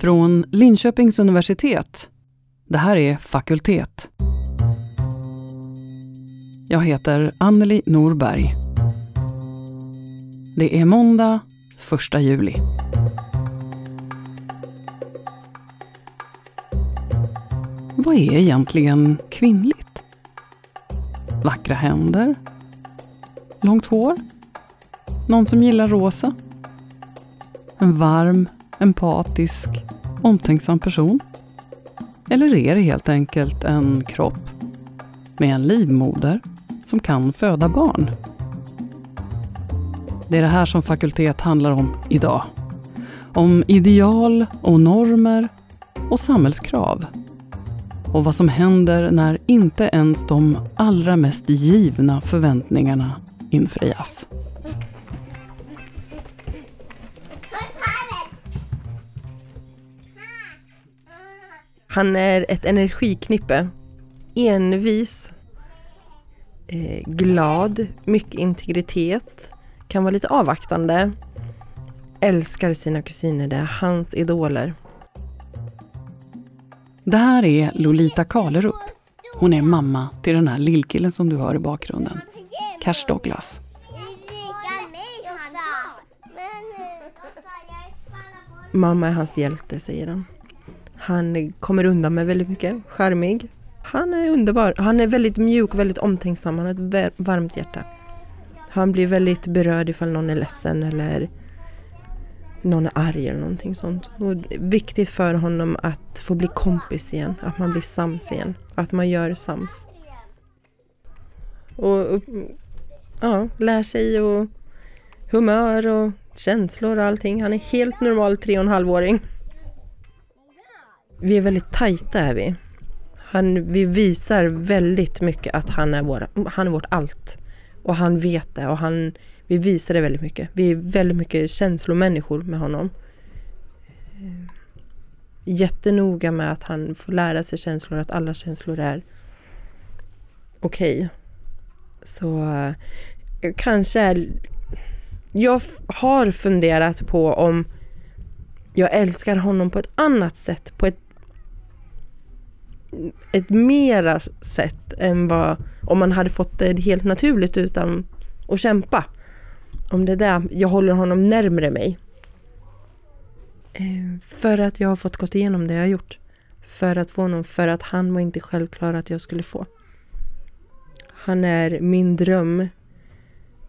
Från Linköpings universitet. Det här är Fakultet. Jag heter Anneli Norberg. Det är måndag 1 juli. Vad är egentligen kvinnligt? Vackra händer? Långt hår? Någon som gillar rosa? En varm, empatisk, omtänksam person? Eller är det helt enkelt en kropp med en livmoder som kan föda barn? Det är det här som fakultet handlar om idag. Om ideal och normer och samhällskrav. Och vad som händer när inte ens de allra mest givna förväntningarna infrias. Han är ett energiknippe. Envis, eh, glad, mycket integritet, kan vara lite avvaktande. Älskar sina kusiner, det är hans idoler. Det här är Lolita Karlerup. Hon är mamma till den här lillkillen som du hör i bakgrunden. Cash Douglas. Mamma är hans hjälte, säger han. Han kommer undan med väldigt mycket, charmig. Han är underbar. Han är väldigt mjuk och väldigt omtänksam. Han har ett varmt hjärta. Han blir väldigt berörd ifall någon är ledsen eller någon är arg eller någonting sånt. Och viktigt för honom att få bli kompis igen, att man blir sams igen, att man gör sams. Och, och ja, lär sig och humör och känslor och allting. Han är helt normal tre och en halvåring. Vi är väldigt tajta är vi. Han, vi visar väldigt mycket att han är, vår, han är vårt allt. Och han vet det och han, vi visar det väldigt mycket. Vi är väldigt mycket känslomänniskor med honom. Eh, jättenoga med att han får lära sig känslor, att alla känslor är okej. Okay. Så eh, kanske är... Jag har funderat på om jag älskar honom på ett annat sätt, på ett ett mera sätt än vad om man hade fått det helt naturligt utan att kämpa. Om det är det, jag håller honom närmre mig. Eh, för att jag har fått gått igenom det jag har gjort. För att få honom, för att han var inte självklar att jag skulle få. Han är min dröm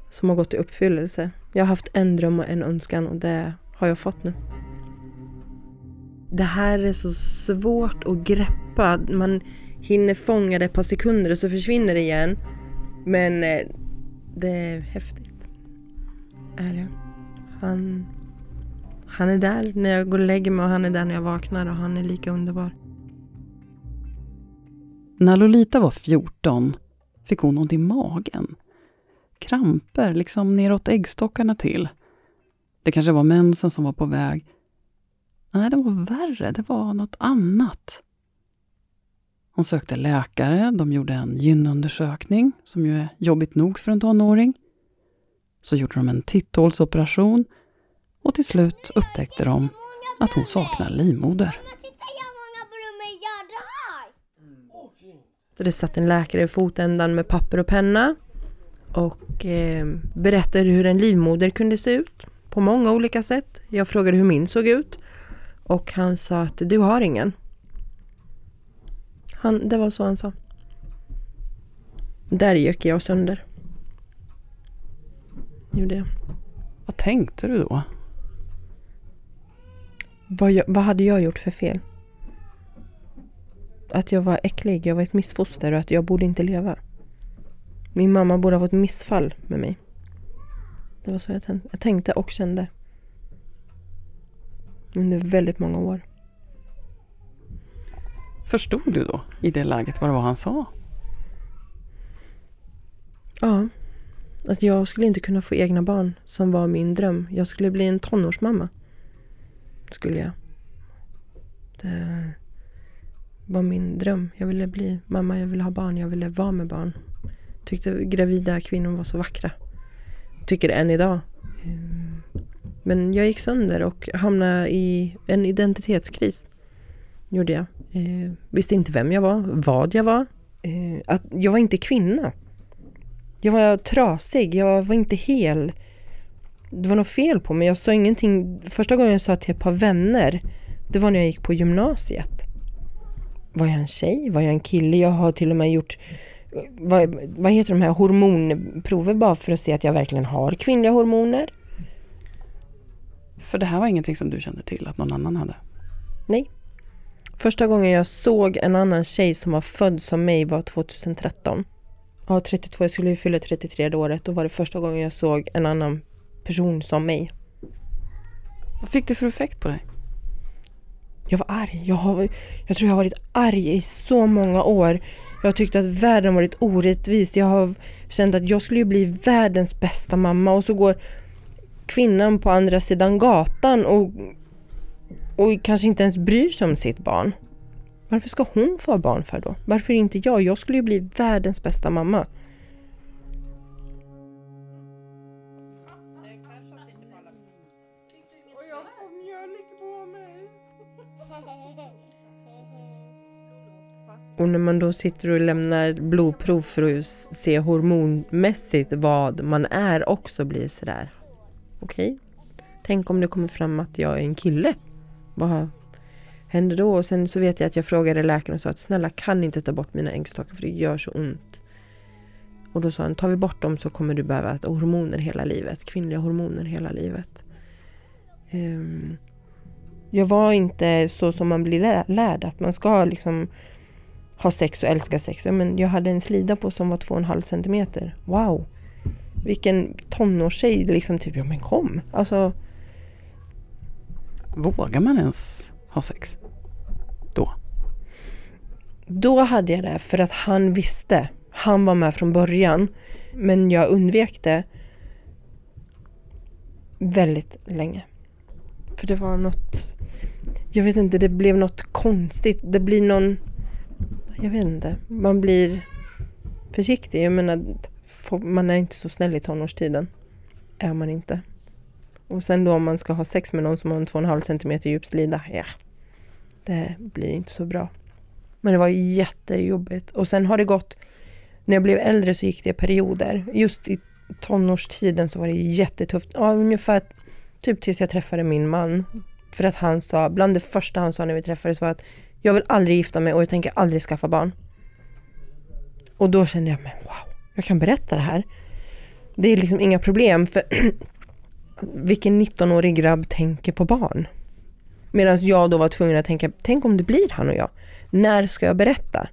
som har gått i uppfyllelse. Jag har haft en dröm och en önskan och det har jag fått nu. Det här är så svårt att greppa. Man hinner fånga det ett par sekunder och så försvinner det igen. Men eh, det är häftigt. Är det. Han, han är där när jag går och lägger mig och han är där när jag vaknar och han är lika underbar. När Lolita var 14 fick hon ont i magen. Kramper, liksom neråt äggstockarna till. Det kanske var mensen som var på väg. Nej, det var värre. Det var något annat. Hon sökte läkare, de gjorde en gynundersökning, som ju är jobbigt nog för en tonåring. Så gjorde de en titthålsoperation och till slut upptäckte de att hon saknar livmoder. Så det satt en läkare i fotändan med papper och penna och eh, berättade hur en livmoder kunde se ut på många olika sätt. Jag frågade hur min såg ut och han sa att du har ingen. Han, det var så han sa. Där gick jag sönder. Gjorde jag. Vad tänkte du då? Vad, jag, vad hade jag gjort för fel? Att jag var äcklig, jag var ett missfoster och att jag borde inte leva. Min mamma borde ha fått missfall med mig. Det var så jag, tänkte, jag tänkte och kände. Under väldigt många år. Förstod du då i det läget vad det var han sa? Ja. Att jag skulle inte kunna få egna barn som var min dröm. Jag skulle bli en tonårsmamma. Skulle jag. Det var min dröm. Jag ville bli mamma, jag ville ha barn, jag ville vara med barn. Tyckte gravida kvinnor var så vackra. Tycker än idag. Men jag gick sönder och hamnade i en identitetskris. Gjorde jag. Eh, visste inte vem jag var, vad jag var. Eh, att jag var inte kvinna. Jag var trasig, jag var inte hel. Det var något fel på mig. Jag sa ingenting. Första gången jag sa till ett par vänner, det var när jag gick på gymnasiet. Var jag en tjej? Var jag en kille? Jag har till och med gjort vad, vad heter de här hormonprover bara för att se att jag verkligen har kvinnliga hormoner. För det här var ingenting som du kände till att någon annan hade? Nej. Första gången jag såg en annan tjej som var född som mig var 2013. Ja, 32, jag skulle ju fylla 33 det året. Då var det första gången jag såg en annan person som mig. Vad fick det för effekt på dig? Jag var arg. Jag, har, jag tror jag har varit arg i så många år. Jag har tyckt att världen varit orättvis. Jag har känt att jag skulle bli världens bästa mamma och så går kvinnan på andra sidan gatan och, och kanske inte ens bryr sig om sitt barn. Varför ska hon få barn för då? Varför inte jag? Jag skulle ju bli världens bästa mamma. Och när man då sitter och lämnar blodprov för att se hormonmässigt vad man är också blir sådär. Okej, okay. tänk om det kommer fram att jag är en kille. Vad händer då? Och sen så vet jag att jag frågade läkaren och sa att snälla kan inte ta bort mina äggstockar för det gör så ont. Och då sa han, tar vi bort dem så kommer du behöva hormoner hela livet. Kvinnliga hormoner hela livet. Um, jag var inte så som man blir lärd, att man ska liksom ha sex och älska sex. Men jag hade en slida på som var två och en halv centimeter. Wow! Vilken tonårstjej liksom typ, ja men kom! Alltså... Vågar man ens ha sex? Då? Då hade jag det för att han visste. Han var med från början. Men jag undvek det väldigt länge. För det var något... Jag vet inte, det blev något konstigt. Det blir någon jag vet inte. Man blir försiktig. Jag menar, man är inte så snäll i tonårstiden. Är man inte. Och sen då om man ska ha sex med någon som har en 2,5 cm djup slida, ja. Det blir inte så bra. Men det var jättejobbigt. Och sen har det gått, när jag blev äldre så gick det perioder. Just i tonårstiden så var det jättetufft. Ja, ungefär typ tills jag träffade min man. För att han sa, bland det första han sa när vi träffades var att jag vill aldrig gifta mig och jag tänker aldrig skaffa barn. Och då kände jag, men wow, jag kan berätta det här. Det är liksom inga problem för vilken 19-årig grabb tänker på barn? Medan jag då var tvungen att tänka, tänk om det blir han och jag. När ska jag berätta?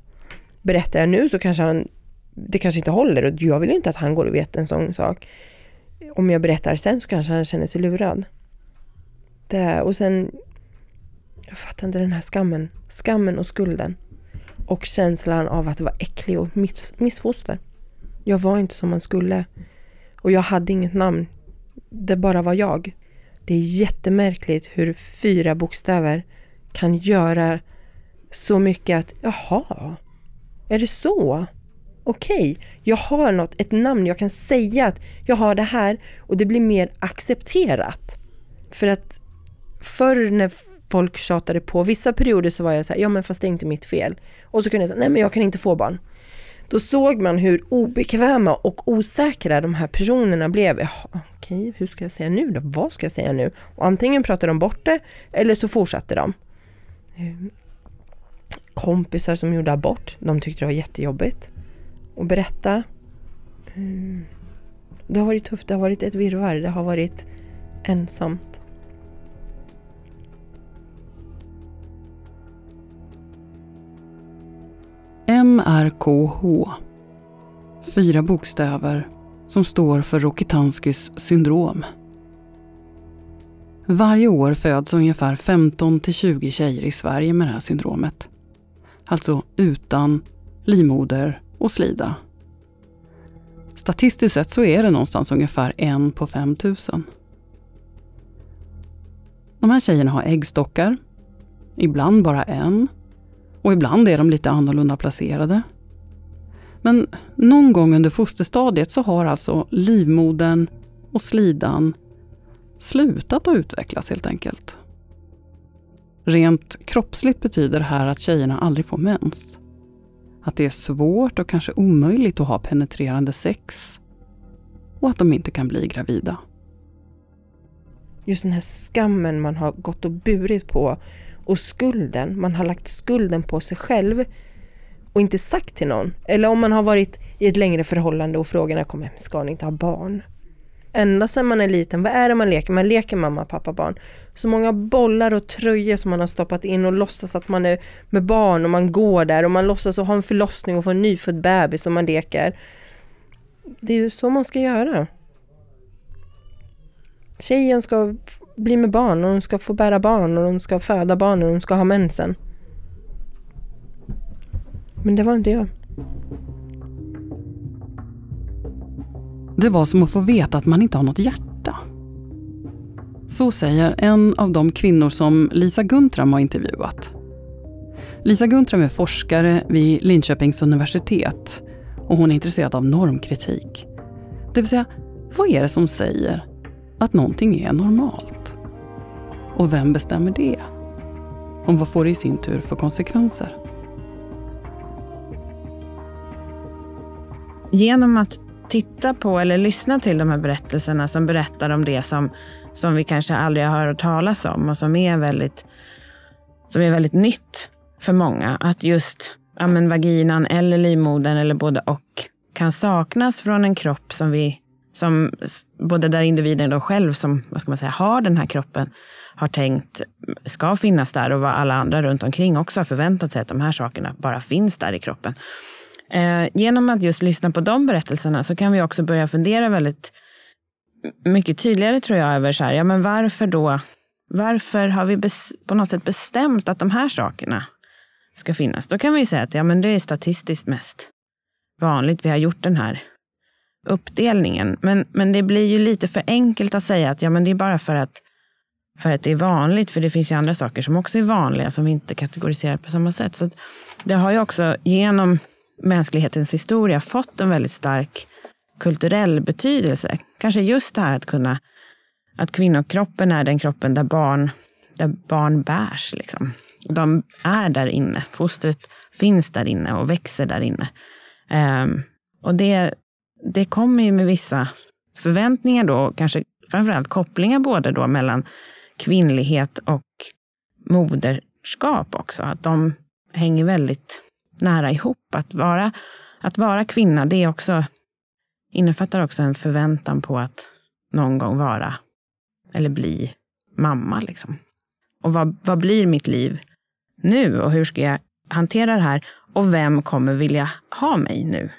Berättar jag nu så kanske han, det kanske inte håller och jag vill inte att han går och vet en sån sak. Om jag berättar sen så kanske han känner sig lurad. Det, och sen jag fattar inte den här skammen. Skammen och skulden. Och känslan av att vara äcklig och miss, missfoster. Jag var inte som man skulle. Och jag hade inget namn. Det bara var jag. Det är jättemärkligt hur fyra bokstäver kan göra så mycket att, jaha, är det så? Okej, okay, jag har något, ett namn, jag kan säga att jag har det här och det blir mer accepterat. För att förr när folk tjatade på. Vissa perioder så var jag så här, ja men fast det är inte mitt fel. Och så kunde jag säga, nej men jag kan inte få barn. Då såg man hur obekväma och osäkra de här personerna blev. Jaha, okej, hur ska jag säga nu då? Vad ska jag säga nu? Och antingen pratade de bort det eller så fortsatte de. Eh, kompisar som gjorde abort, de tyckte det var jättejobbigt. att berätta. Eh, det har varit tufft, det har varit ett virrvarr, det har varit ensamt. MRKH. Fyra bokstäver som står för Rokitansky's syndrom. Varje år föds ungefär 15 till 20 tjejer i Sverige med det här syndromet. Alltså utan livmoder och slida. Statistiskt sett så är det någonstans ungefär en på 5000. De här tjejerna har äggstockar, ibland bara en, och ibland är de lite annorlunda placerade. Men någon gång under fosterstadiet så har alltså livmodern och slidan slutat att utvecklas helt enkelt. Rent kroppsligt betyder det här att tjejerna aldrig får mens. Att det är svårt och kanske omöjligt att ha penetrerande sex. Och att de inte kan bli gravida. Just den här skammen man har gått och burit på och skulden, man har lagt skulden på sig själv och inte sagt till någon. Eller om man har varit i ett längre förhållande och frågorna kommer, ska ni inte ha barn? Ända sedan man är liten, vad är det man leker? Man leker mamma, pappa, barn. Så många bollar och tröjor som man har stoppat in och låtsas att man är med barn och man går där och man låtsas att ha en förlossning och få en nyfödd bebis och man leker. Det är ju så man ska göra. Tjejen ska bli med barn och de ska få bära barn och de ska föda barn och de ska ha mensen. Men det var inte jag. Det var som att få veta att man inte har något hjärta. Så säger en av de kvinnor som Lisa Guntram har intervjuat. Lisa Guntram är forskare vid Linköpings universitet och hon är intresserad av normkritik. Det vill säga, vad är det som säger att någonting är normalt? Och vem bestämmer det? Och vad får det i sin tur för konsekvenser? Genom att titta på eller lyssna till de här berättelserna som berättar om det som, som vi kanske aldrig har hört talas om och som är väldigt, som är väldigt nytt för många. Att just ja, men vaginan eller livmodern eller både och kan saknas från en kropp som vi som både där individen då själv som vad ska man säga, har den här kroppen har tänkt ska finnas där och vad alla andra runt omkring också har förväntat sig att de här sakerna bara finns där i kroppen. Eh, genom att just lyssna på de berättelserna så kan vi också börja fundera väldigt mycket tydligare tror jag över så här, ja men varför då? Varför har vi på något sätt bestämt att de här sakerna ska finnas? Då kan vi säga att ja, men det är statistiskt mest vanligt. Vi har gjort den här uppdelningen. Men, men det blir ju lite för enkelt att säga att ja, men det är bara för att, för att det är vanligt. För det finns ju andra saker som också är vanliga som vi inte kategoriserar på samma sätt. Så det har ju också genom mänsklighetens historia fått en väldigt stark kulturell betydelse. Kanske just det här att kunna att kvinnokroppen är den kroppen där barn, där barn bärs. Liksom. De är där inne. Fostret finns där inne och växer där inne. Um, och det, det kommer ju med vissa förväntningar då, kanske framförallt kopplingar både då mellan kvinnlighet och moderskap också. Att de hänger väldigt nära ihop. Att vara, att vara kvinna, det är också, innefattar också en förväntan på att någon gång vara eller bli mamma. Liksom. Och vad, vad blir mitt liv nu och hur ska jag hantera det här? Och vem kommer vilja ha mig nu?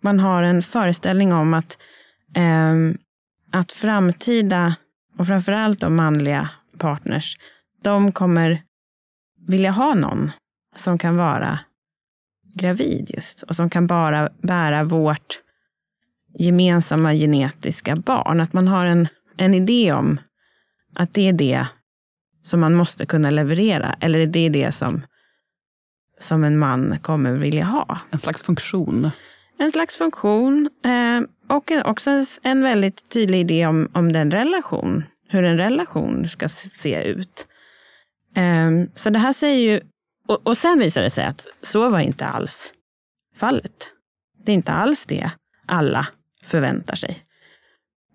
Man har en föreställning om att, eh, att framtida, och framförallt de manliga partners, de kommer vilja ha någon som kan vara gravid just och som kan bara bära vårt gemensamma genetiska barn. Att man har en, en idé om att det är det som man måste kunna leverera eller det är det som, som en man kommer vilja ha. En slags funktion. En slags funktion eh, och också en väldigt tydlig idé om, om den relation, hur en relation ska se ut. Eh, så det här säger ju och, och sen visar det sig att så var inte alls fallet. Det är inte alls det alla förväntar sig.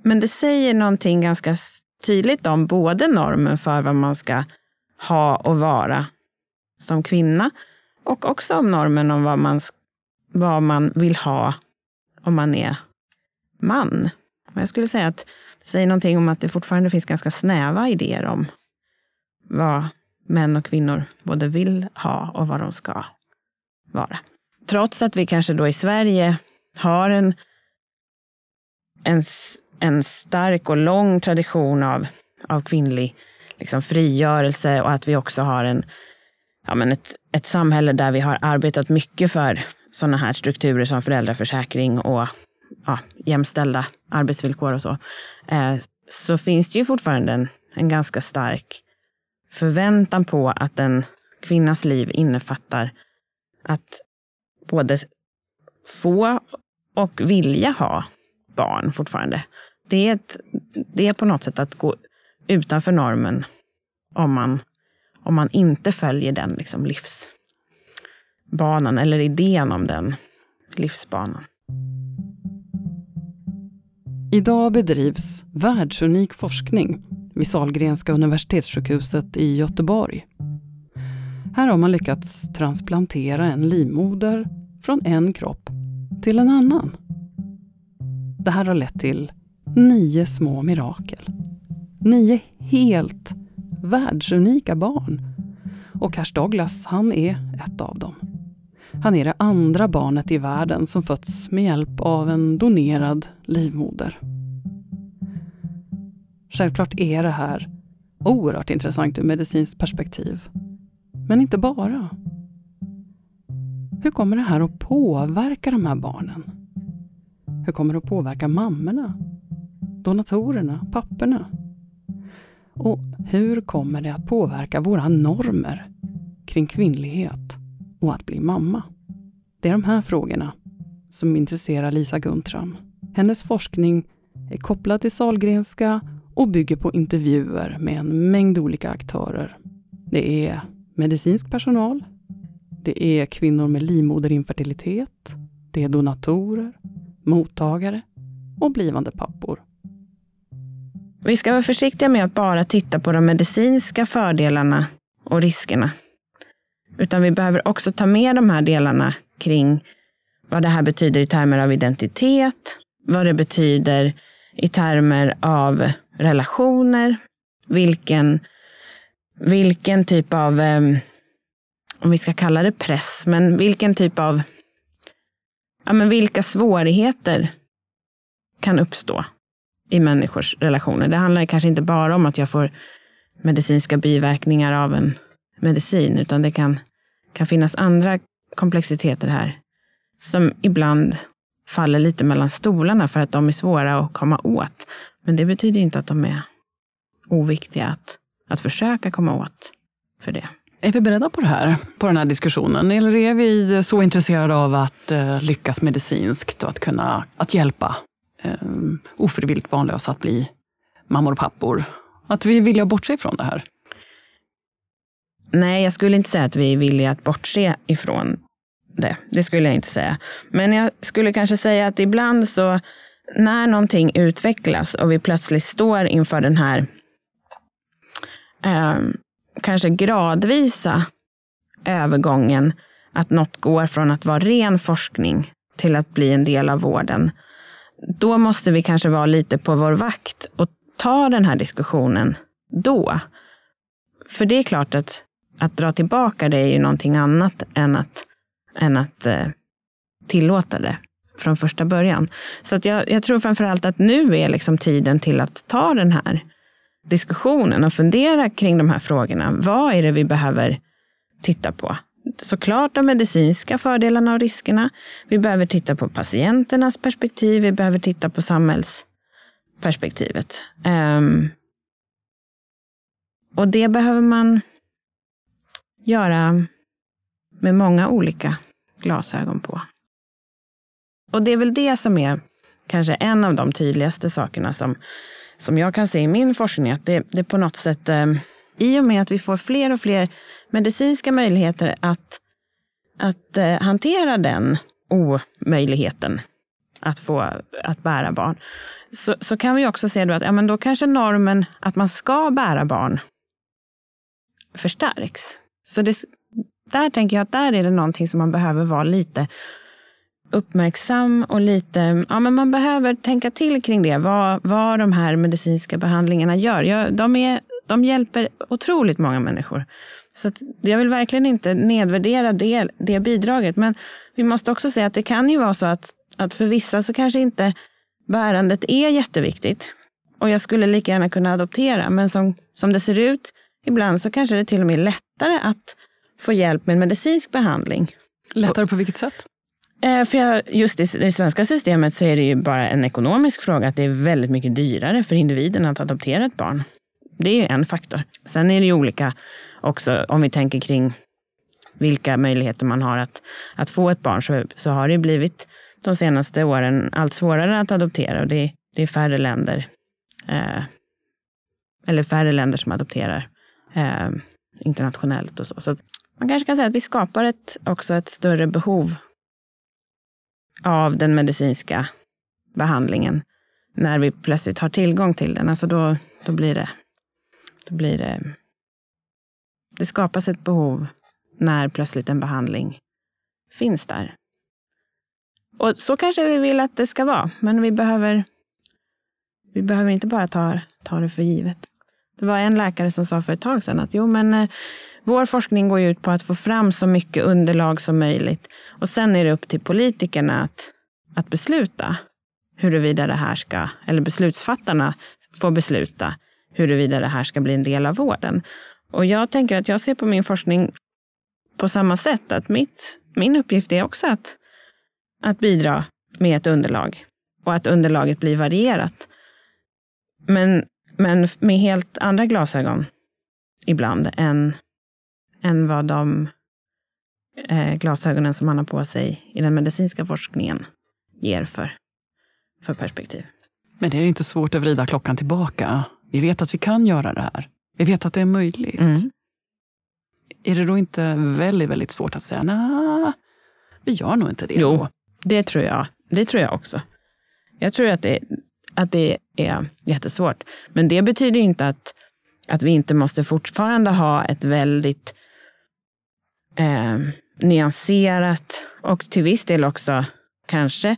Men det säger någonting ganska tydligt om både normen för vad man ska ha och vara som kvinna och också om normen om vad man, vad man vill ha om man är man. Och jag skulle säga att det säger någonting om att det fortfarande finns ganska snäva idéer om vad män och kvinnor både vill ha och vad de ska vara. Trots att vi kanske då i Sverige har en, en, en stark och lång tradition av, av kvinnlig liksom, frigörelse och att vi också har en, ja, men ett, ett samhälle där vi har arbetat mycket för sådana här strukturer som föräldraförsäkring och ja, jämställda arbetsvillkor och så, eh, så finns det ju fortfarande en, en ganska stark förväntan på att en kvinnas liv innefattar att både få och vilja ha barn fortfarande. det, är ett, det är på något sätt att gå utanför normen om man, om man inte följer den liksom banan, eller idén om den livsbanan. Idag bedrivs världsunik forskning vid Sahlgrenska universitetssjukhuset i Göteborg. Här har man lyckats transplantera en livmoder från en kropp till en annan. Det här har lett till nio små mirakel. Nio helt världsunika barn. Och Cash Douglas, han är ett av dem. Han är det andra barnet i världen som fötts med hjälp av en donerad livmoder. Självklart är det här oerhört intressant ur medicinskt perspektiv. Men inte bara. Hur kommer det här att påverka de här barnen? Hur kommer det att påverka mammorna? Donatorerna? Papporna? Och hur kommer det att påverka våra normer kring kvinnlighet och att bli mamma? Det är de här frågorna som intresserar Lisa Guntram. Hennes forskning är kopplad till Salgrenska och bygger på intervjuer med en mängd olika aktörer. Det är medicinsk personal, det är kvinnor med livmoderinfertilitet, det är donatorer, mottagare och blivande pappor. Vi ska vara försiktiga med att bara titta på de medicinska fördelarna och riskerna. Utan vi behöver också ta med de här delarna kring vad det här betyder i termer av identitet, vad det betyder i termer av relationer, vilken, vilken typ av, ehm, om vi ska kalla det press, men vilken typ av, ja men vilka svårigheter kan uppstå i människors relationer. Det handlar kanske inte bara om att jag får medicinska biverkningar av en medicin, utan det kan, kan finnas andra komplexiteter här som ibland faller lite mellan stolarna för att de är svåra att komma åt. Men det betyder inte att de är oviktiga att, att försöka komma åt för det. Är vi beredda på det här, på den här diskussionen? Eller är vi så intresserade av att eh, lyckas medicinskt och att kunna att hjälpa eh, ofrivilligt barnlösa att bli mammor och pappor? Att vi är villiga att bortse ifrån det här? Nej, jag skulle inte säga att vi är villiga att bortse ifrån det. Det skulle jag inte säga. Men jag skulle kanske säga att ibland så när någonting utvecklas och vi plötsligt står inför den här eh, kanske gradvisa övergången, att något går från att vara ren forskning till att bli en del av vården. Då måste vi kanske vara lite på vår vakt och ta den här diskussionen då. För det är klart att, att dra tillbaka det är ju någonting annat än att, än att eh, tillåta det från första början. Så att jag, jag tror framförallt att nu är liksom tiden till att ta den här diskussionen och fundera kring de här frågorna. Vad är det vi behöver titta på? Såklart de medicinska fördelarna och riskerna. Vi behöver titta på patienternas perspektiv. Vi behöver titta på samhällsperspektivet. Um, och det behöver man göra med många olika glasögon på. Och det är väl det som är kanske en av de tydligaste sakerna som, som jag kan se i min forskning. Att det, det på något sätt, eh, i och med att vi får fler och fler medicinska möjligheter att, att eh, hantera den omöjligheten att få att bära barn, så, så kan vi också se då att ja, men då kanske normen att man ska bära barn förstärks. Så det, där tänker jag att där är det någonting som man behöver vara lite uppmärksam och lite, ja men man behöver tänka till kring det, vad, vad de här medicinska behandlingarna gör. Jag, de, är, de hjälper otroligt många människor. Så jag vill verkligen inte nedvärdera det, det bidraget, men vi måste också säga att det kan ju vara så att, att för vissa så kanske inte bärandet är jätteviktigt. Och jag skulle lika gärna kunna adoptera, men som, som det ser ut ibland så kanske det till och med är lättare att få hjälp med medicinsk behandling. Lättare på vilket sätt? Eh, för jag, just i det svenska systemet så är det ju bara en ekonomisk fråga att det är väldigt mycket dyrare för individen att adoptera ett barn. Det är ju en faktor. Sen är det ju olika också om vi tänker kring vilka möjligheter man har att, att få ett barn så, så har det blivit de senaste åren allt svårare att adoptera. Och det, det är färre länder, eh, eller färre länder som adopterar eh, internationellt och så. Så man kanske kan säga att vi skapar ett, också ett större behov av den medicinska behandlingen när vi plötsligt har tillgång till den. Alltså då, då blir det, då blir det, det skapas ett behov när plötsligt en behandling finns där. Och så kanske vi vill att det ska vara, men vi behöver, vi behöver inte bara ta, ta det för givet. Det var en läkare som sa för ett tag sedan att jo, men eh, vår forskning går ut på att få fram så mycket underlag som möjligt. Och sen är det upp till politikerna att, att besluta huruvida det här ska, eller beslutsfattarna får besluta huruvida det här ska bli en del av vården. Och jag tänker att jag ser på min forskning på samma sätt, att mitt, min uppgift är också att, att bidra med ett underlag och att underlaget blir varierat. Men, men med helt andra glasögon ibland än, än vad de eh, glasögonen som man har på sig i den medicinska forskningen ger för för perspektiv. Men det är inte svårt att vrida klockan tillbaka. Vi vet att vi kan göra det här. Vi vet att det är möjligt. Mm. Är det då inte väldigt, väldigt svårt att säga, nej, vi gör nog inte det. Jo, då. det tror jag. Det tror jag också. Jag tror att det, att det är jättesvårt. Men det betyder inte att, att vi inte måste fortfarande ha ett väldigt eh, nyanserat och till viss del också kanske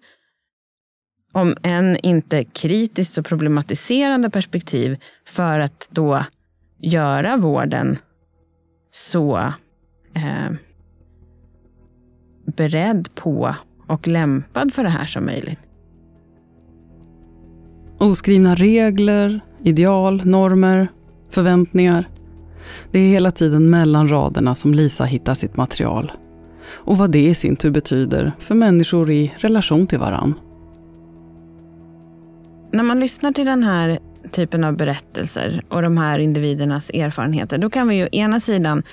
om än inte kritiskt och problematiserande perspektiv för att då göra vården så eh, beredd på och lämpad för det här som möjligt. Oskrivna regler, ideal, normer, förväntningar. Det är hela tiden mellan raderna som Lisa hittar sitt material. Och vad det i sin tur betyder för människor i relation till varann. När man lyssnar till den här typen av berättelser och de här individernas erfarenheter, då kan vi ju ena sidan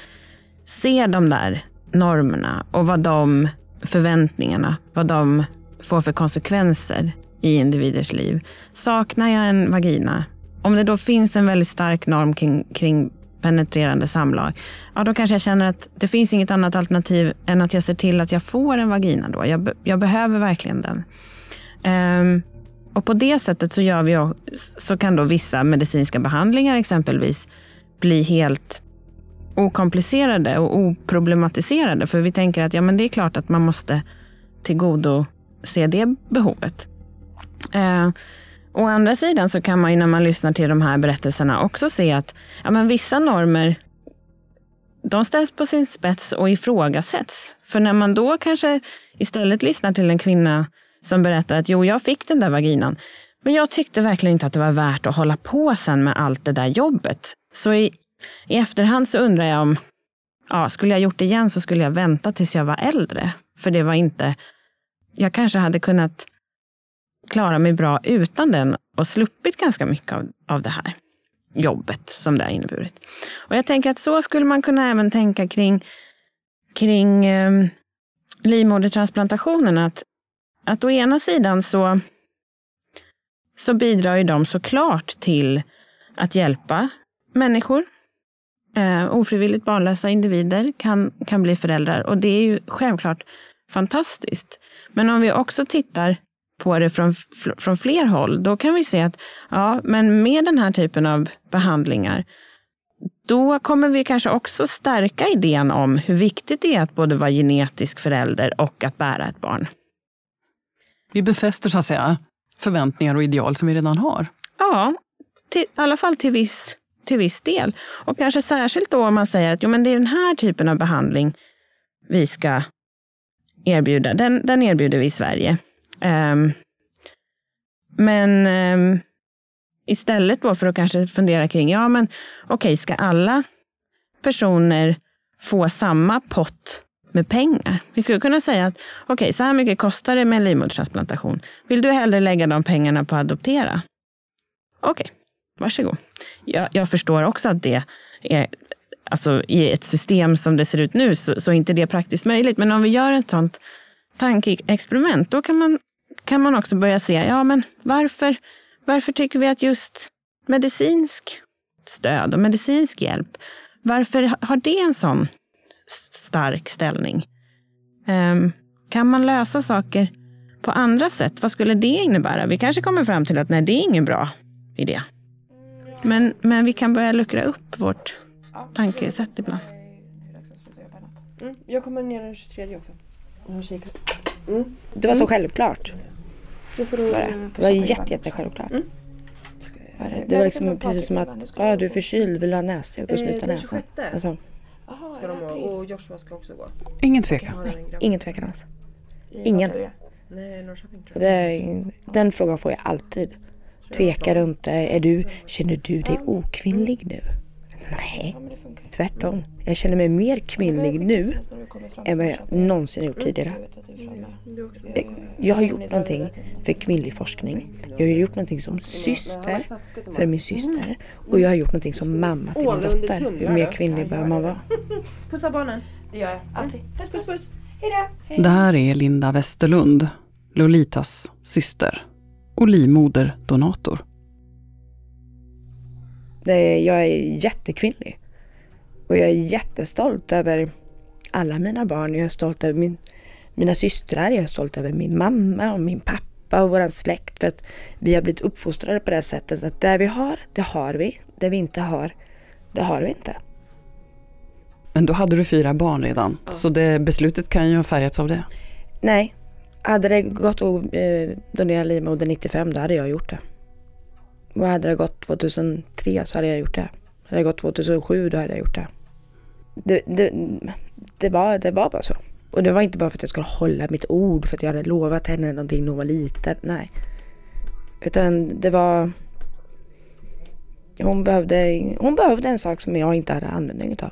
se de där normerna och vad de förväntningarna, vad de får för konsekvenser i individers liv. Saknar jag en vagina, om det då finns en väldigt stark norm kring, kring penetrerande samlag, ja då kanske jag känner att det finns inget annat alternativ än att jag ser till att jag får en vagina då. Jag, jag behöver verkligen den. Um, och på det sättet så, gör vi, så kan då vissa medicinska behandlingar exempelvis bli helt okomplicerade och oproblematiserade. För vi tänker att ja, men det är klart att man måste tillgodose det behovet. Eh, å andra sidan så kan man ju när man lyssnar till de här berättelserna också se att ja, men vissa normer de ställs på sin spets och ifrågasätts. För när man då kanske istället lyssnar till en kvinna som berättar att jo, jag fick den där vaginan. Men jag tyckte verkligen inte att det var värt att hålla på sen med allt det där jobbet. Så i, i efterhand så undrar jag om, ja, skulle jag gjort det igen så skulle jag vänta tills jag var äldre. För det var inte, jag kanske hade kunnat klara mig bra utan den och sluppit ganska mycket av, av det här jobbet som det har inneburit. Och jag tänker att så skulle man kunna även tänka kring, kring eh, livmodertransplantationen. Att att å ena sidan så, så bidrar ju de såklart till att hjälpa människor. Eh, ofrivilligt barnlösa individer kan, kan bli föräldrar och det är ju självklart fantastiskt. Men om vi också tittar på det från, från fler håll, då kan vi se att ja, men med den här typen av behandlingar, då kommer vi kanske också stärka idén om hur viktigt det är att både vara genetisk förälder och att bära ett barn. Vi befäster så att säga förväntningar och ideal som vi redan har. Ja, till, i alla fall till viss, till viss del. Och kanske särskilt då om man säger att jo, men det är den här typen av behandling vi ska erbjuda. Den, den erbjuder vi i Sverige. Um, men um, istället då för att kanske fundera kring, ja men okej, okay, ska alla personer få samma pott med pengar. Vi skulle kunna säga att okej, okay, så här mycket kostar det med en livmodertransplantation. Vill du hellre lägga de pengarna på att adoptera? Okej, okay, varsågod. Jag, jag förstår också att det är, alltså i ett system som det ser ut nu, så, så är inte det praktiskt möjligt. Men om vi gör ett sånt tankeexperiment, då kan man, kan man också börja se, ja men varför, varför tycker vi att just medicinsk stöd och medicinsk hjälp, varför har det en sån stark ställning? Um, kan man lösa saker på andra sätt? Vad skulle det innebära? Vi kanske kommer fram till att nej, det är ingen bra idé. Men, men vi kan börja luckra upp vårt tankesätt ibland. Mm, jag kommer ner den 23 också. Jag har kikat. Mm. Det var så självklart. Det, får du, det var jätte, jätte självklart. Mm. Det var liksom precis som att ah, du är förkyld, vill du ha näsduk och snuta näsan. Alltså. Ska de och Joshua ska också gå? Ingen tvekan. Nej, ingen tvekan alls. Ingen. Det, den frågan får jag alltid. Tvekar du inte? Är du, känner du dig okvinnlig nu? Nej, tvärtom. Jag känner mig mer kvinnlig nu än vad jag någonsin gjort tidigare. Jag har gjort någonting för kvinnlig forskning. Jag har gjort någonting som syster för min syster. Och jag har gjort någonting som mamma till min dotter. Hur mer kvinnlig behöver man vara? Pussa barnen. Det gör jag. Alltid. Puss, puss, puss. Hejdå. Det här är Linda Westerlund, Lolitas syster och livmoderdonator. Det, jag är jättekvinnlig. Och jag är jättestolt över alla mina barn. Jag är stolt över min, mina systrar, jag är stolt över min mamma och min pappa och vår släkt. För att vi har blivit uppfostrade på det sättet att det vi har, det har vi. Det vi inte har, det har vi inte. Men då hade du fyra barn redan, ja. så det, beslutet kan ju ha färgats av det? Nej, hade det gått att eh, donera livmoder 95 då hade jag gjort det. Och hade det gått 2003 så hade jag gjort det. Hade det gått 2007 då hade jag gjort det. Det, det, det, var, det var bara så. Och det var inte bara för att jag skulle hålla mitt ord för att jag hade lovat henne någonting när hon var liten. Nej. Utan det var... Hon behövde, hon behövde en sak som jag inte hade användning av.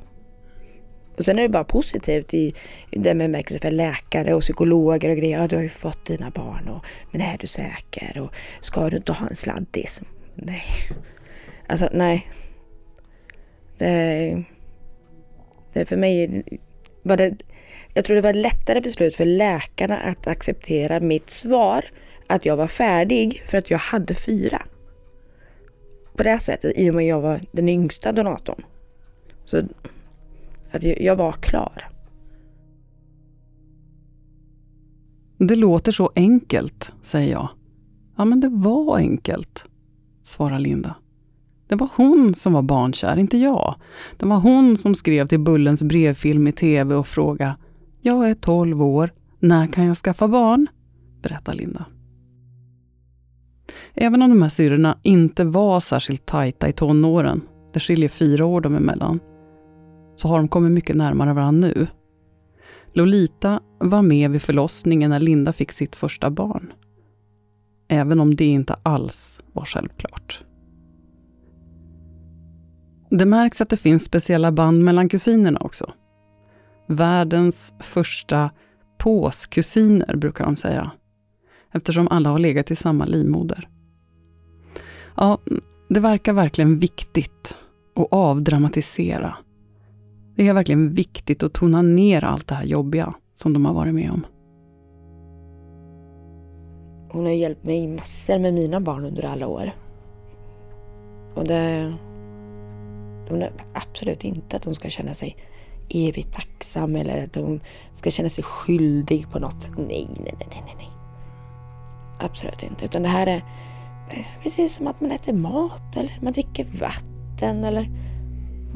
Och sen är det bara positivt i, i den bemärkelsen för läkare och psykologer och grejer. Ja, du har ju fått dina barn och men är du säker? Och ska du inte ha en sladdis? Nej. Alltså nej. Det, det för mig var det, jag tror det var ett lättare beslut för läkarna att acceptera mitt svar att jag var färdig för att jag hade fyra. På det sättet i och med att jag var den yngsta donatorn. Så att jag var klar. Det låter så enkelt, säger jag. Ja, men det var enkelt svarar Linda. Det var hon som var barnkär, inte jag. Det var hon som skrev till Bullens brevfilm i tv och frågade Jag är 12 år, när kan jag skaffa barn? berättar Linda. Även om de här syrrorna inte var särskilt tajta i tonåren, det skiljer fyra år dem emellan, så har de kommit mycket närmare varandra nu. Lolita var med vid förlossningen när Linda fick sitt första barn även om det inte alls var självklart. Det märks att det finns speciella band mellan kusinerna också. Världens första påskusiner, brukar de säga. Eftersom alla har legat i samma livmoder. Ja, det verkar verkligen viktigt att avdramatisera. Det är verkligen viktigt att tona ner allt det här jobbiga som de har varit med om. Hon har hjälpt mig massor med mina barn under alla år. Och det... Hon är absolut inte att hon ska känna sig evigt tacksam eller att hon ska känna sig skyldig på något sätt. Nej, nej, nej, nej, nej. Absolut inte. Utan det här är precis som att man äter mat eller man dricker vatten eller...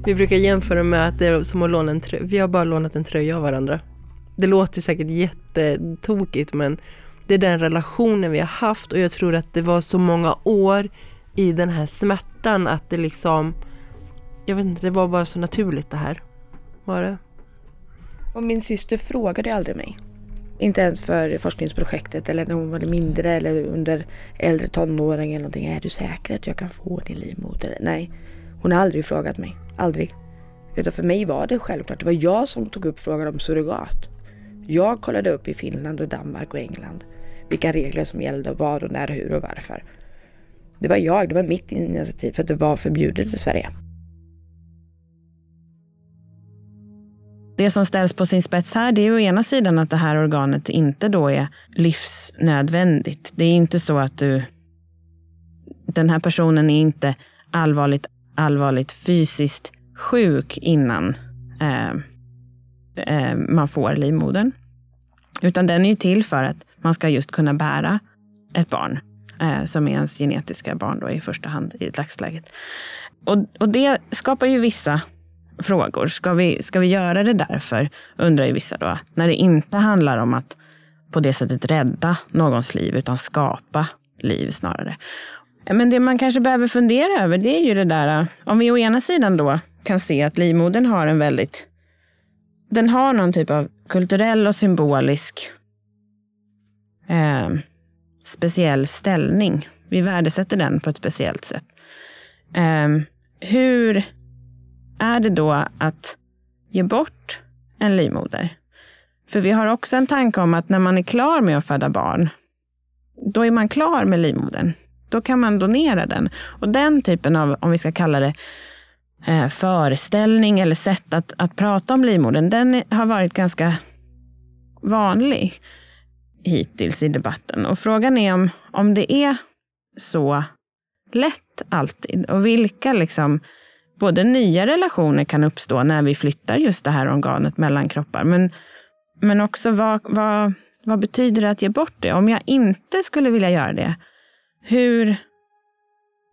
Vi brukar jämföra med att det är som att låna en tröja. Vi har bara lånat en tröja av varandra. Det låter säkert jättetokigt men det är den relationen vi har haft och jag tror att det var så många år i den här smärtan att det liksom Jag vet inte, det var bara så naturligt det här. Var det? Och min syster frågade aldrig mig. Inte ens för forskningsprojektet eller när hon var mindre eller under äldre tonåring eller någonting. Är du säker att jag kan få din livmoder? Nej, hon har aldrig frågat mig. Aldrig. Utan för mig var det självklart. Det var jag som tog upp frågan om surrogat. Jag kollade upp i Finland och Danmark och England vilka regler som gällde och vad och när, hur och varför. Det var jag, det var mitt initiativ för att det var förbjudet i Sverige. Det som ställs på sin spets här, det är å ena sidan att det här organet inte då är livsnödvändigt. Det är inte så att du den här personen är inte allvarligt, allvarligt fysiskt sjuk innan eh, eh, man får livmodern. Utan den är ju till för att man ska just kunna bära ett barn eh, som är ens genetiska barn då i första hand i dagsläget. Och, och det skapar ju vissa frågor. Ska vi, ska vi göra det därför, undrar ju vissa då, när det inte handlar om att på det sättet rädda någons liv, utan skapa liv snarare. Men det man kanske behöver fundera över, det är ju det där, om vi å ena sidan då kan se att livmodern har en väldigt, den har någon typ av kulturell och symbolisk eh, speciell ställning. Vi värdesätter den på ett speciellt sätt. Eh, hur är det då att ge bort en livmoder? För vi har också en tanke om att när man är klar med att föda barn, då är man klar med livmodern. Då kan man donera den. Och den typen av, om vi ska kalla det, eh, föreställning eller sätt att, att prata om livmodern, den har varit ganska vanlig hittills i debatten. Och frågan är om, om det är så lätt alltid och vilka liksom både nya relationer kan uppstå när vi flyttar just det här organet mellan kroppar. Men, men också vad, vad, vad betyder det att ge bort det? Om jag inte skulle vilja göra det, hur,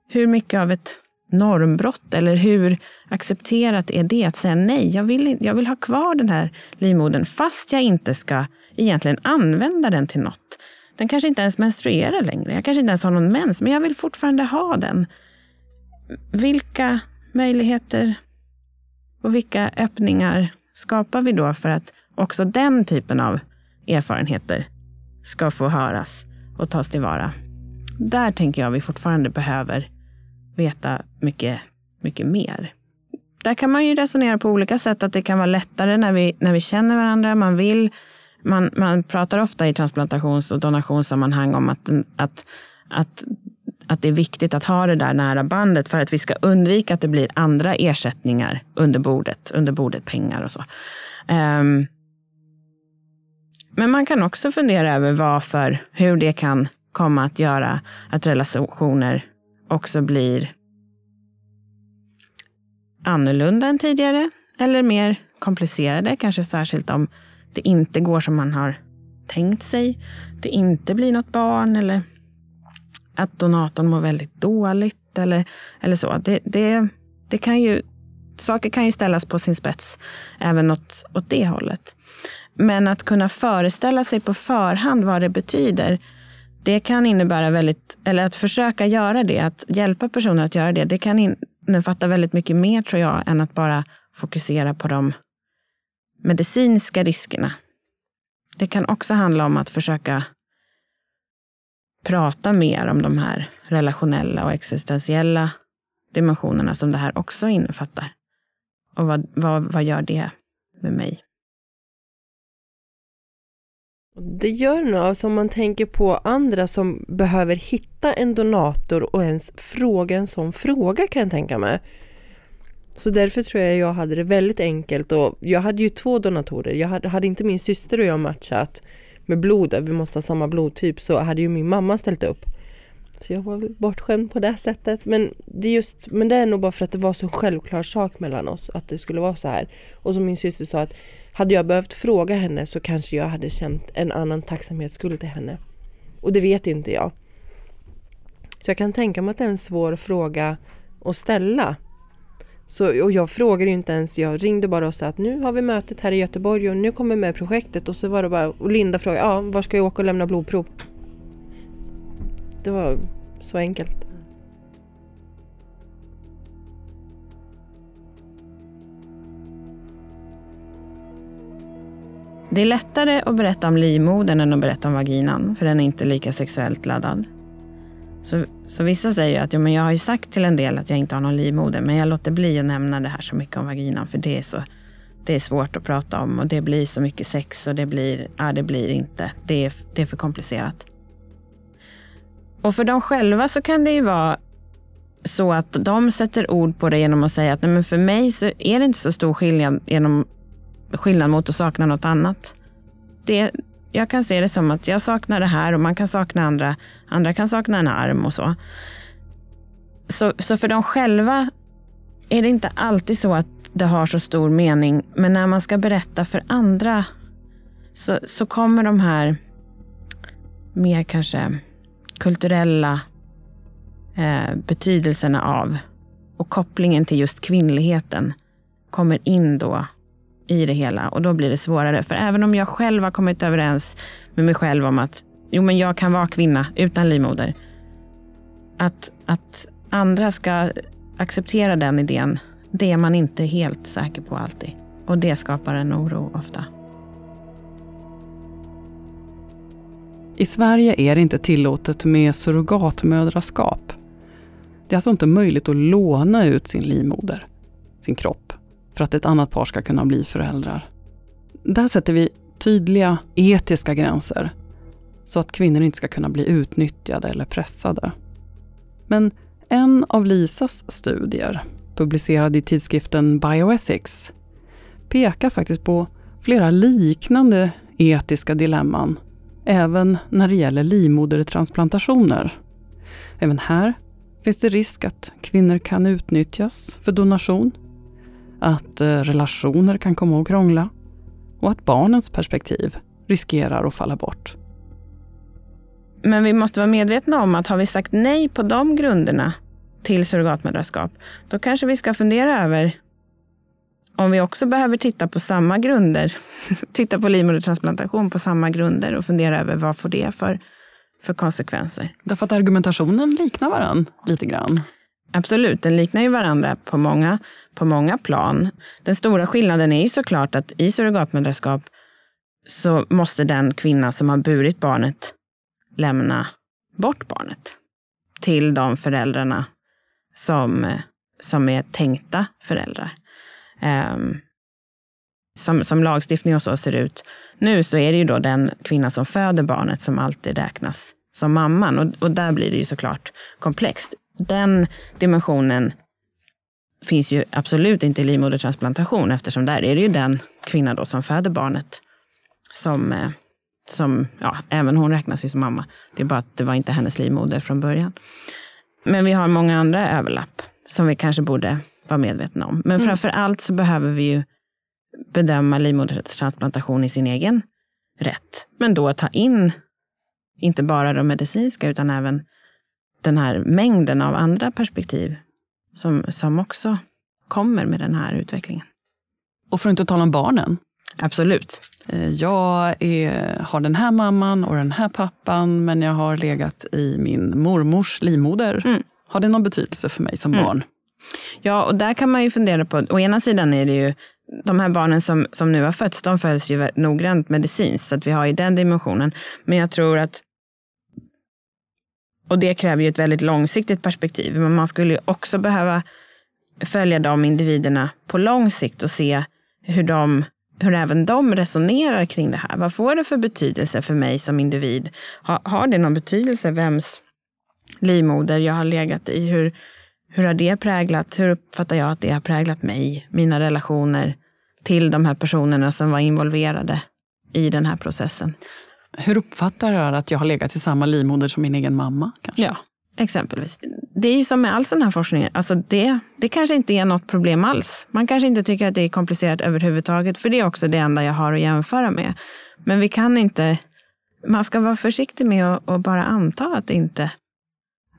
hur mycket av ett normbrott eller hur accepterat är det att säga nej? Jag vill, jag vill ha kvar den här livmodern fast jag inte ska egentligen använda den till något. Den kanske inte ens menstruerar längre. Jag kanske inte ens har någon mens, men jag vill fortfarande ha den. Vilka möjligheter och vilka öppningar skapar vi då för att också den typen av erfarenheter ska få höras och tas tillvara? Där tänker jag vi fortfarande behöver veta mycket, mycket mer. Där kan man ju resonera på olika sätt, att det kan vara lättare när vi, när vi känner varandra, man vill man, man pratar ofta i transplantations och donationssammanhang om att, att, att, att det är viktigt att ha det där nära bandet för att vi ska undvika att det blir andra ersättningar under bordet, under bordet pengar och så. Um, men man kan också fundera över varför, hur det kan komma att göra att relationer också blir annorlunda än tidigare eller mer komplicerade, kanske särskilt om det inte går som man har tänkt sig, det inte blir något barn eller att donatorn mår väldigt dåligt eller, eller så. Det, det, det kan ju, saker kan ju ställas på sin spets även åt, åt det hållet. Men att kunna föreställa sig på förhand vad det betyder, det kan innebära väldigt, eller att försöka göra det, att hjälpa personer att göra det, det kan innefatta väldigt mycket mer tror jag, än att bara fokusera på de medicinska riskerna. Det kan också handla om att försöka prata mer om de här relationella och existentiella dimensionerna som det här också innefattar. Och vad, vad, vad gör det med mig? Det gör nog, alltså om man tänker på andra som behöver hitta en donator och ens fråga en sån fråga kan jag tänka mig. Så därför tror jag jag hade det väldigt enkelt och jag hade ju två donatorer. Jag hade, hade inte min syster och jag matchat med blodet, vi måste ha samma blodtyp, så hade ju min mamma ställt upp. Så jag var väl bortskämd på det sättet. Men det, är just, men det är nog bara för att det var så självklar sak mellan oss att det skulle vara så här. Och som min syster sa att hade jag behövt fråga henne så kanske jag hade känt en annan tacksamhetsskuld till henne. Och det vet inte jag. Så jag kan tänka mig att det är en svår fråga att ställa. Så, och jag frågade ju inte ens, jag ringde bara och sa att nu har vi mötet här i Göteborg och nu kommer vi med projektet och så var det bara, och Linda frågade, ja var ska jag åka och lämna blodprov? Det var så enkelt. Det är lättare att berätta om livmodern än att berätta om vaginan, för den är inte lika sexuellt laddad. Så, så vissa säger att ja, men jag har ju sagt till en del att jag inte har någon livmoder, men jag låter bli att nämna det här så mycket om vaginan, för det är, så, det är svårt att prata om och det blir så mycket sex och det blir, ja, det blir inte. Det är, det är för komplicerat. Och för dem själva så kan det ju vara så att de sätter ord på det genom att säga att nej, men för mig så är det inte så stor skillnad, genom, skillnad mot att sakna något annat. Det, jag kan se det som att jag saknar det här och man kan sakna andra. Andra kan sakna en arm och så. så, så för dem själva är det inte alltid så att det har så stor mening. Men när man ska berätta för andra så, så kommer de här mer kanske kulturella eh, betydelserna av och kopplingen till just kvinnligheten kommer in då i det hela och då blir det svårare. För även om jag själv har kommit överens med mig själv om att jo, men jag kan vara kvinna utan livmoder. Att, att andra ska acceptera den idén, det är man inte helt säker på alltid. Och det skapar en oro ofta. I Sverige är det inte tillåtet med surrogatmödraskap. Det är alltså inte möjligt att låna ut sin livmoder, sin kropp, för att ett annat par ska kunna bli föräldrar. Där sätter vi tydliga etiska gränser så att kvinnor inte ska kunna bli utnyttjade eller pressade. Men en av Lisas studier, publicerad i tidskriften Bioethics, pekar faktiskt på flera liknande etiska dilemman även när det gäller livmodertransplantationer. Även här finns det risk att kvinnor kan utnyttjas för donation, att eh, relationer kan komma att krångla och att barnens perspektiv riskerar att falla bort. Men vi måste vara medvetna om att har vi sagt nej på de grunderna till surrogatmödraskap, då kanske vi ska fundera över om vi också behöver titta på samma grunder, titta på livmodertransplantation på samma grunder och fundera över vad får det för, för konsekvenser. Därför att argumentationen liknar varandra lite grann. Absolut, den liknar ju varandra på många, på många plan. Den stora skillnaden är ju såklart att i surrogatmödraskap så måste den kvinna som har burit barnet lämna bort barnet till de föräldrarna som, som är tänkta föräldrar. Um, som, som lagstiftning och så ser ut nu så är det ju då den kvinna som föder barnet som alltid räknas som mamman. Och, och där blir det ju såklart komplext. Den dimensionen finns ju absolut inte i livmodertransplantation eftersom där är det ju den kvinna då som föder barnet som, eh, som ja, även hon räknas ju som mamma. Det är bara att det var inte hennes livmoder från början. Men vi har många andra överlapp som vi kanske borde vara medvetna om. Men mm. framför allt så behöver vi ju bedöma livmodertransplantation i sin egen rätt. Men då ta in inte bara de medicinska utan även den här mängden av andra perspektiv som, som också kommer med den här utvecklingen. Och för att inte tala om barnen. Absolut. Eh, jag är, har den här mamman och den här pappan, men jag har legat i min mormors livmoder. Mm. Har det någon betydelse för mig som mm. barn? Ja, och där kan man ju fundera på, å ena sidan är det ju de här barnen som, som nu har fötts, de följs ju noggrant medicinskt, så att vi har ju den dimensionen. Men jag tror att och det kräver ju ett väldigt långsiktigt perspektiv. Men man skulle ju också behöva följa de individerna på lång sikt och se hur, de, hur även de resonerar kring det här. Vad får det för betydelse för mig som individ? Har, har det någon betydelse vems livmoder jag har legat i? Hur, hur har det präglat? Hur uppfattar jag att det har präglat mig? Mina relationer till de här personerna som var involverade i den här processen. Hur uppfattar jag att jag har legat i samma livmoder som min egen mamma? Kanske? Ja, exempelvis. Det är ju som med all sån här forskning, alltså det, det kanske inte är något problem alls. Man kanske inte tycker att det är komplicerat överhuvudtaget, för det är också det enda jag har att jämföra med. Men vi kan inte, man ska vara försiktig med att, bara anta att inte,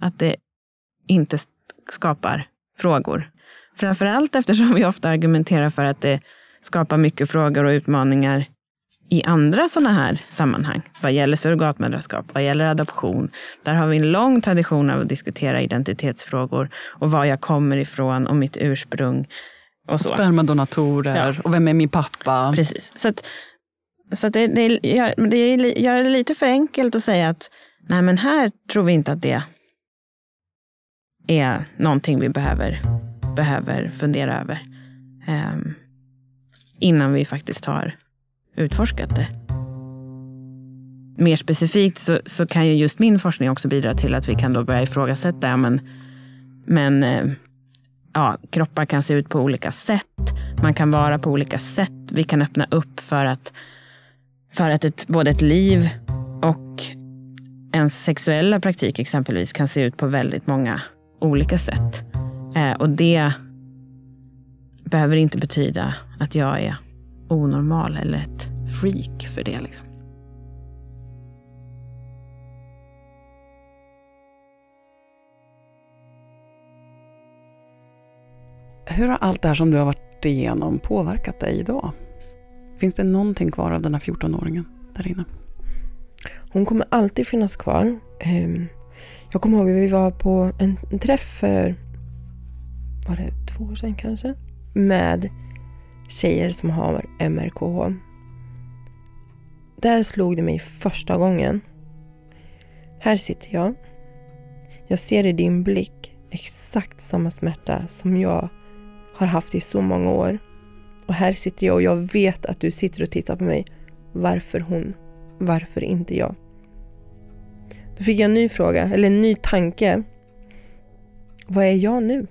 att det inte skapar frågor. Framförallt eftersom vi ofta argumenterar för att det skapar mycket frågor och utmaningar i andra sådana här sammanhang. Vad gäller surrogatmödraskap, vad gäller adoption. Där har vi en lång tradition av att diskutera identitetsfrågor och var jag kommer ifrån och mitt ursprung. Och så. Spermadonatorer ja. och vem är min pappa? Precis. Så, att, så att det, det, gör, det gör det lite för enkelt att säga att nej men här tror vi inte att det är någonting vi behöver, behöver fundera över. Um, innan vi faktiskt har utforskat det. Mer specifikt så, så, kan ju just min forskning också bidra till att vi kan då börja ifrågasätta, ja, men, men eh, ja, kroppar kan se ut på olika sätt. Man kan vara på olika sätt. Vi kan öppna upp för att, för att ett, både ett liv och ens sexuella praktik exempelvis kan se ut på väldigt många olika sätt. Eh, och det behöver inte betyda att jag är onormal eller ett freak för det. Liksom. Hur har allt det här som du har varit igenom påverkat dig idag? Finns det någonting kvar av den här 14-åringen där inne? Hon kommer alltid finnas kvar. Jag kommer ihåg att vi var på en träff för, var det två år sedan kanske? Med tjejer som har MRKH. Där slog det mig första gången. Här sitter jag. Jag ser i din blick exakt samma smärta som jag har haft i så många år. Och här sitter jag och jag vet att du sitter och tittar på mig. Varför hon? Varför inte jag? Då fick jag en ny fråga, eller en ny tanke. Vad är jag nu?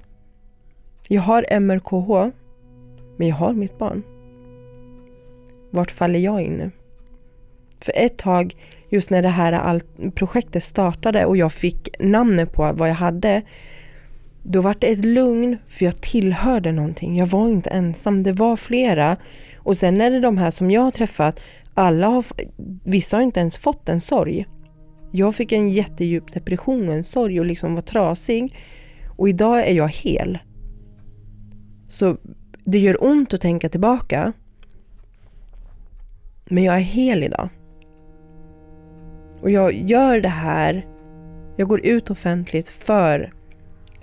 Jag har MRKH, men jag har mitt barn. Vart faller jag in nu? För ett tag, just när det här projektet startade och jag fick namnet på vad jag hade, då var det ett lugn för jag tillhörde någonting. Jag var inte ensam, det var flera. Och sen är det de här som jag har träffat, alla har, vissa har inte ens fått en sorg. Jag fick en jättedjup depression och en sorg och liksom var trasig. Och idag är jag hel. Så det gör ont att tänka tillbaka. Men jag är hel idag. Och jag gör det här, jag går ut offentligt för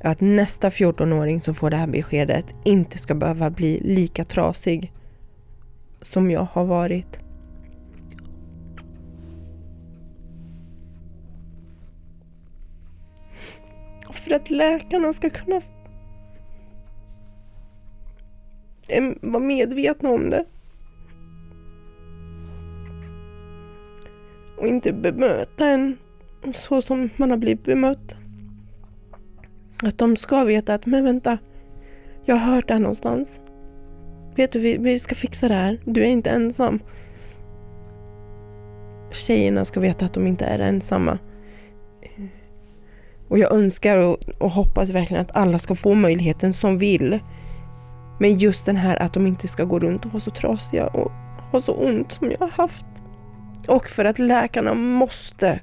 att nästa 14-åring som får det här beskedet inte ska behöva bli lika trasig som jag har varit. För att läkarna ska kunna vara medvetna om det. Och inte bemöta en så som man har blivit bemött. Att de ska veta att, men vänta, jag har hört det här någonstans. Vet du, vi, vi ska fixa det här. Du är inte ensam. Tjejerna ska veta att de inte är ensamma. Och jag önskar och, och hoppas verkligen att alla ska få möjligheten som vill. Men just den här att de inte ska gå runt och vara så trasiga och ha så ont som jag har haft. Och för att läkarna måste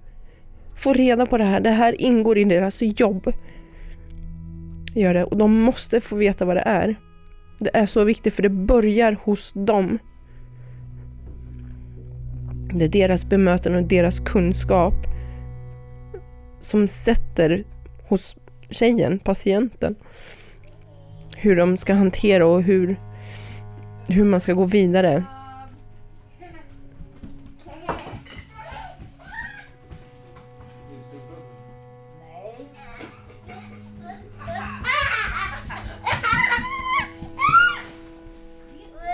få reda på det här. Det här ingår i deras jobb gör det och de måste få veta vad det är. Det är så viktigt för det börjar hos dem. Det är deras bemötande och deras kunskap som sätter hos tjejen, patienten, hur de ska hantera och hur, hur man ska gå vidare.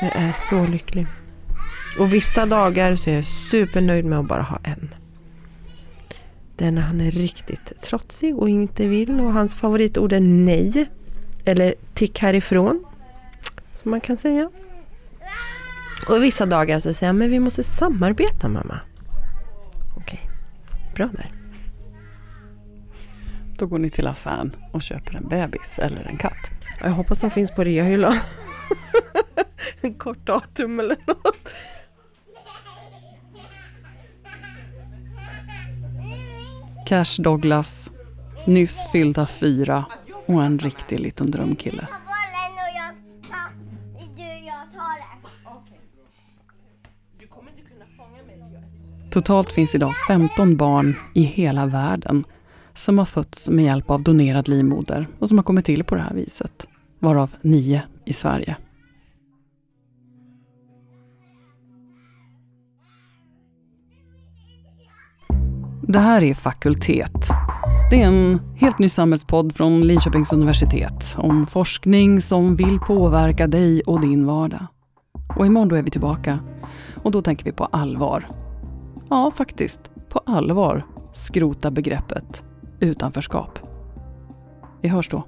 Jag är så lycklig. Och vissa dagar så är jag supernöjd med att bara ha en. Det är när han är riktigt trotsig och inte vill och hans favoritord är nej. Eller tick härifrån. Som man kan säga. Och vissa dagar så säger jag, men vi måste samarbeta mamma. Okej, bra där. Då går ni till affären och köper en bebis eller en katt. Jag hoppas de finns på reahyllan. en kort datum eller något. Cash Douglas, nyss fyllda fyra och en riktig liten drömkille. Totalt finns idag 15 barn i hela världen som har fötts med hjälp av donerad livmoder och som har kommit till på det här viset, varav nio i Sverige. Det här är Fakultet. Det är en helt ny samhällspodd från Linköpings universitet om forskning som vill påverka dig och din vardag. Och imorgon då är vi tillbaka och då tänker vi på allvar. Ja, faktiskt, på allvar skrota begreppet utanförskap. Vi hörs då.